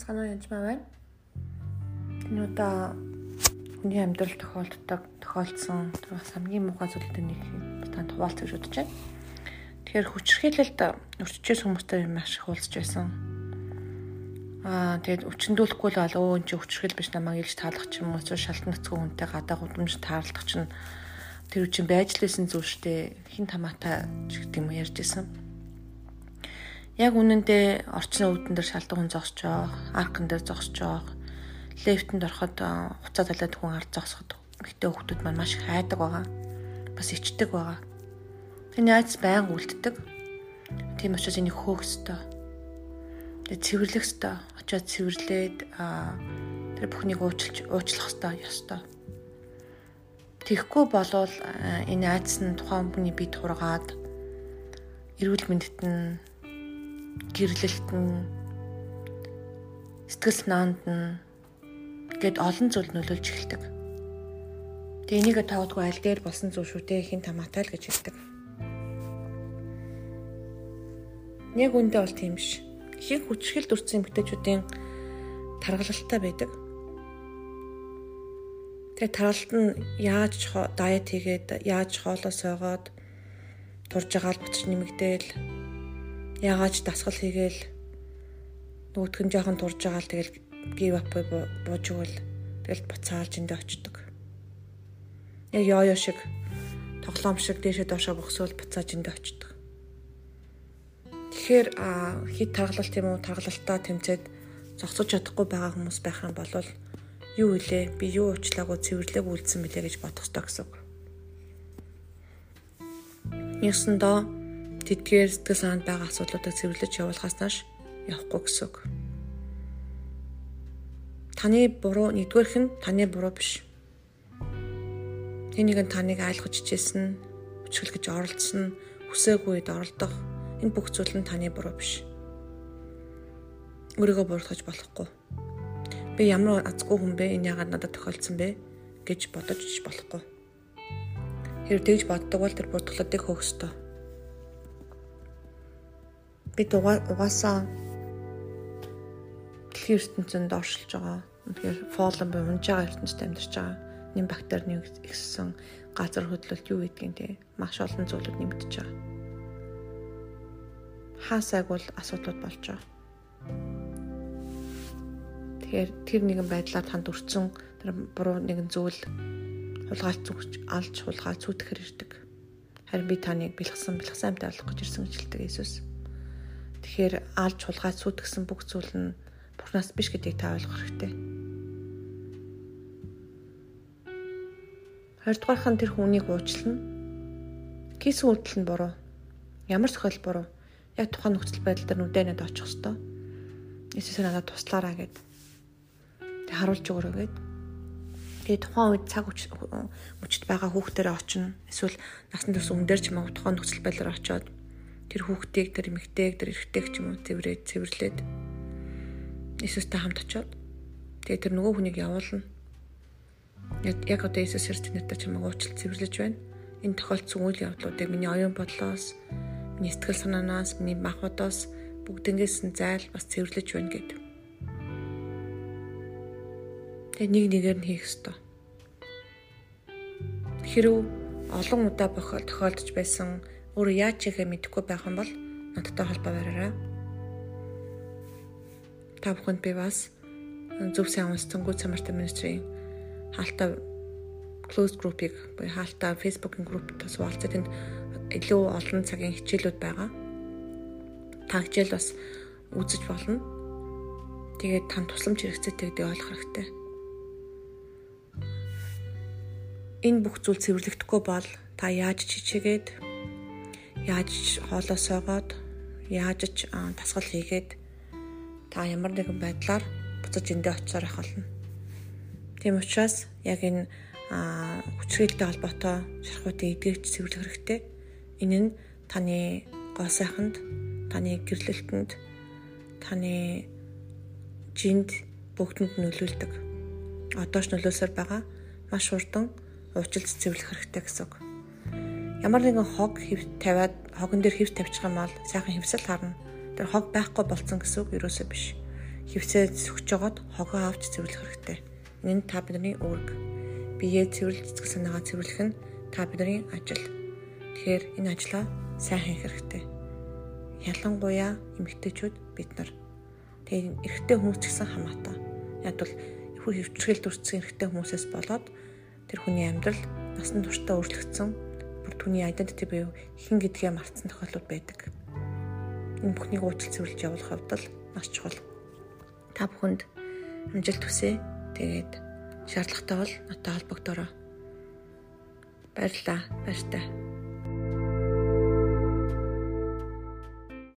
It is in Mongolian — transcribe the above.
байцгаана уу янзмаа байна. Энэ удаа хүний амьдрал тохиолддог тохиолдсон бас хамгийн муухай зүйлтэй нэг тань хуваалц гэж бодож байна. Тэгэхээр хүчрхийлэлд өрчөж хүмүүстэй маш их уулзж байсан. Аа тэгээд өчнөдүүлэхгүй л бол өө энэ чинь хүчрхийл биш намайг илж таалах ч юм уу шалтан нөцгөө хүнтэй гадаа гудамж таарлах чинь тэр үчин байж л байсан зүйл штэ хин тамаатай ч гэдэг юм ярьж исэн яг үнэндээ орчны үүдэн дээр шалдаг хүн зогсож байгаа, аркан дээр зогсож байгаа. Лефтэнд ороход хуцаа талаад хүн ард зогсоход ихтэй хүмүүс маань маш их хайдаг байгаа. Бас ичдэг байгаа. Тэний айц байнга үлддэг. Тийм учраас энийг хөөх ёстой. Тэгээ цэвэрлэх ёстой. Очоод цэвэрлээд тэр бүхнийг уучлж уучлах ёстой ёстой. Тэгэхгүй болвол энэ айц нь тухайн хүний бие тургаад эрүүл мэндэд нь гэрлэлт нь сэтгэл санаанд нь гээд олон зүйл нөлөөлж эхэлдэг. Тэгээ энийг таавдгүй аль дээр болсон зүйл шүү дээ хин тамаатай л гэж хэлдэг. Яг үндэ бол тийм биш. Их хүчрхэл дүрцэн эмгтээчүүдийн таргалалтай байдаг. Тэгээ таргалт нь яаж дайет хийгээд яаж хоолоо сойгоод турж байгаа л буцаж нэмэгдээл яагаад дасгал хийгээл нөгөөх нь жоохон турж байгаа л тэгэл give up бууж өгвөл тэгэл буцаалж эндэ очдөг. Яг ёо ёо шиг тоглоом шиг дээшээ доошоо бохсвол буцааж эндэ очдөг. Тэгэхээр хит таргалалт юм уу таргалалтаа тэмцээд зогсож чадахгүй байгаа хүмүүс байх юм бол юу илээ би юу уучлаагүй цэвэрлэг үлдсэн билээ гэж бодох ёстой гэсэн үг. Ясандаа тэдгээр сэтгэл санаанд байгаа асуудлуудыг цэвэрлэж явуулахаас нааш явахгүй гэсэн үг. Таны буруу нэгдүгээрх нь таны буруу биш. Тэнийг нь таныг айлгаж хичээсэн, хүчгэлгэж оролцсон, хүсээгүй үед оролдох энэ бүх зүйл нь таны буруу биш. Өөрийгөө бууртгаж болохгүй. Би ямар азгүй хүн бэ? Энэ яагаад надад тохиолдсон бэ гэж бодож болохгүй. Хэрэг тэгж боддог бол тэр буртгалуудыг хөөх ёстой бид угаасаа дэлхийн ертөнцөнд оршилж байгаа. Тэгэхээр фолон буй унж байгаа ертөнцид амьдарч байгаа. Нэм бактерийн ихссэн газар хөдлөлт юу гэдгийг те маш олон зүйлүүд нэмэгдэж байгаа. Хаасайг бол асуудлууд болж байгаа. Тэгэхээр тэр нэгэн байдлаар танд өрцөн тэр буруу нэгэн зүйл хулгайлт зүгч алж хулгаал цүүтгэхэр ирдэг. Харин би таныг бэлгсэн бэлгсэн амтай болох гэж ирсэн гэж хэлдэг Иесус. Тэгэхээр алж хулгай сүйтгэсэн бүх зүйл нь Бурханаас биш гэдгийг та ойлгох хэрэгтэй. Хоёрдугаарх нь тэр хүнийг уучлана. Кис үйлдэл нь буруу. Ямар сохиол буруу. Яг тухайн нөхцөл байдал дээр нүдэнэд очих хэвээр. Эсвэл надад туслаараа гэд. Тэг харуулж өгөрөө гэд. Тэгээ тухайн үед цаг хүчит байгаа хүүхдэрээ очино. Эсвэл насан турш өмнөдөр ч юм уу тухайн нөхцөл байдлаар очиод тэр хүүхдийг тэр эмэгтэйг тэр эрэгтэйг ч юм уу цэврээд цэвэрлээд Иесустай хамт очиод тэгээ тэр нөгөө хүнийг явуулна. Яг одоо Иесус хэрэг нэртэй чамайг уучлал цэвэрлэж байна. Энэ тохиолдсон үйл явдлуудыг миний оюун бодлоос, миний сэтгэл санаанаас, миний махбодоос бүгднгээс нь зайл бас цэвэрлэж байна гэдэг. Тэгээ нэг нэгээр нь хийх ёстой. Хэрв олон удаа тохиолдож байсан өөрөө яаж чигээ мэдэхгүй байх юм бол надтай холбоо бариарай. Та бүхэнд би бас зөв сайн унстангуй цамартай министрийн хаалтаа closed group-ыг буюу хаалтаа Facebook-ын групптаас хуваалцаад энд илүү олон цагийн хичээлүүд байгаа. Та хичээл бас үзэж болно. Тэгээд тань тусламж хэрэгцээтэй гэдгийг ойлгох хэрэгтэй. Энэ бүх зүйл цэвэрлэгдэхгүй бол та яаж чичээгээд яаж хоолоо сойгоод яаж ч тасгал хийгээд та ямар нэгэн байдлаар буцаж эндээ очиоор ах болно. Тийм учраас яг энэ хүчрэлтэй холбоотой шархуутын эдгээрч цэвэрлэх хэрэгтэй. Энэ нь таны гоо сайханд, таны гэрлэлтэнд, таны жинд бүгдэнд нөлөөлдөг. Одоо ч нөлөөсөр байгаа маш хурдан уучлалт цэвэрлэх хэрэгтэй гэсэн үг ямар нэгэн хог хэв тавиад хогон дээр хэв тавьчих юм бол сайхан хэвсэл харна. Тэр хог байхгүй болцсон гэсэн үг юусоо биш. хөвсөө сүхж жогоод хогоо авч цэвэрлэх хэрэгтэй. Энэ та бидний үүрэг. Биеэ цэвэрлж цэцэг санаагаа цэвэрлэх нь та бидний ажил. Тэгэхээр энэ ажлаа сайн хийх хэрэгтэй. Ялангуяа эмэгтэйчүүд бид нар. Тэгээ эрэгтэй хүмүүс ч гэсэн хамаатай. Яг бол хүү хөвчрэл дүрцсэн эрэгтэй хүмүүсээс болоод тэр хүний амьдрал насан туршдаа өөрчлөгдсөн түүний identity буюу хэн гэдгээ мартсан тохиолдол байдаг. Энэ бүхнийг уучлал цэвэрлж явуулах хувьд л маш чухал. Та бүхэнд амжилт хүсье. Тэгээд шаардлагатай бол надтай холбогдороо. Баярлалаа. Баяртай.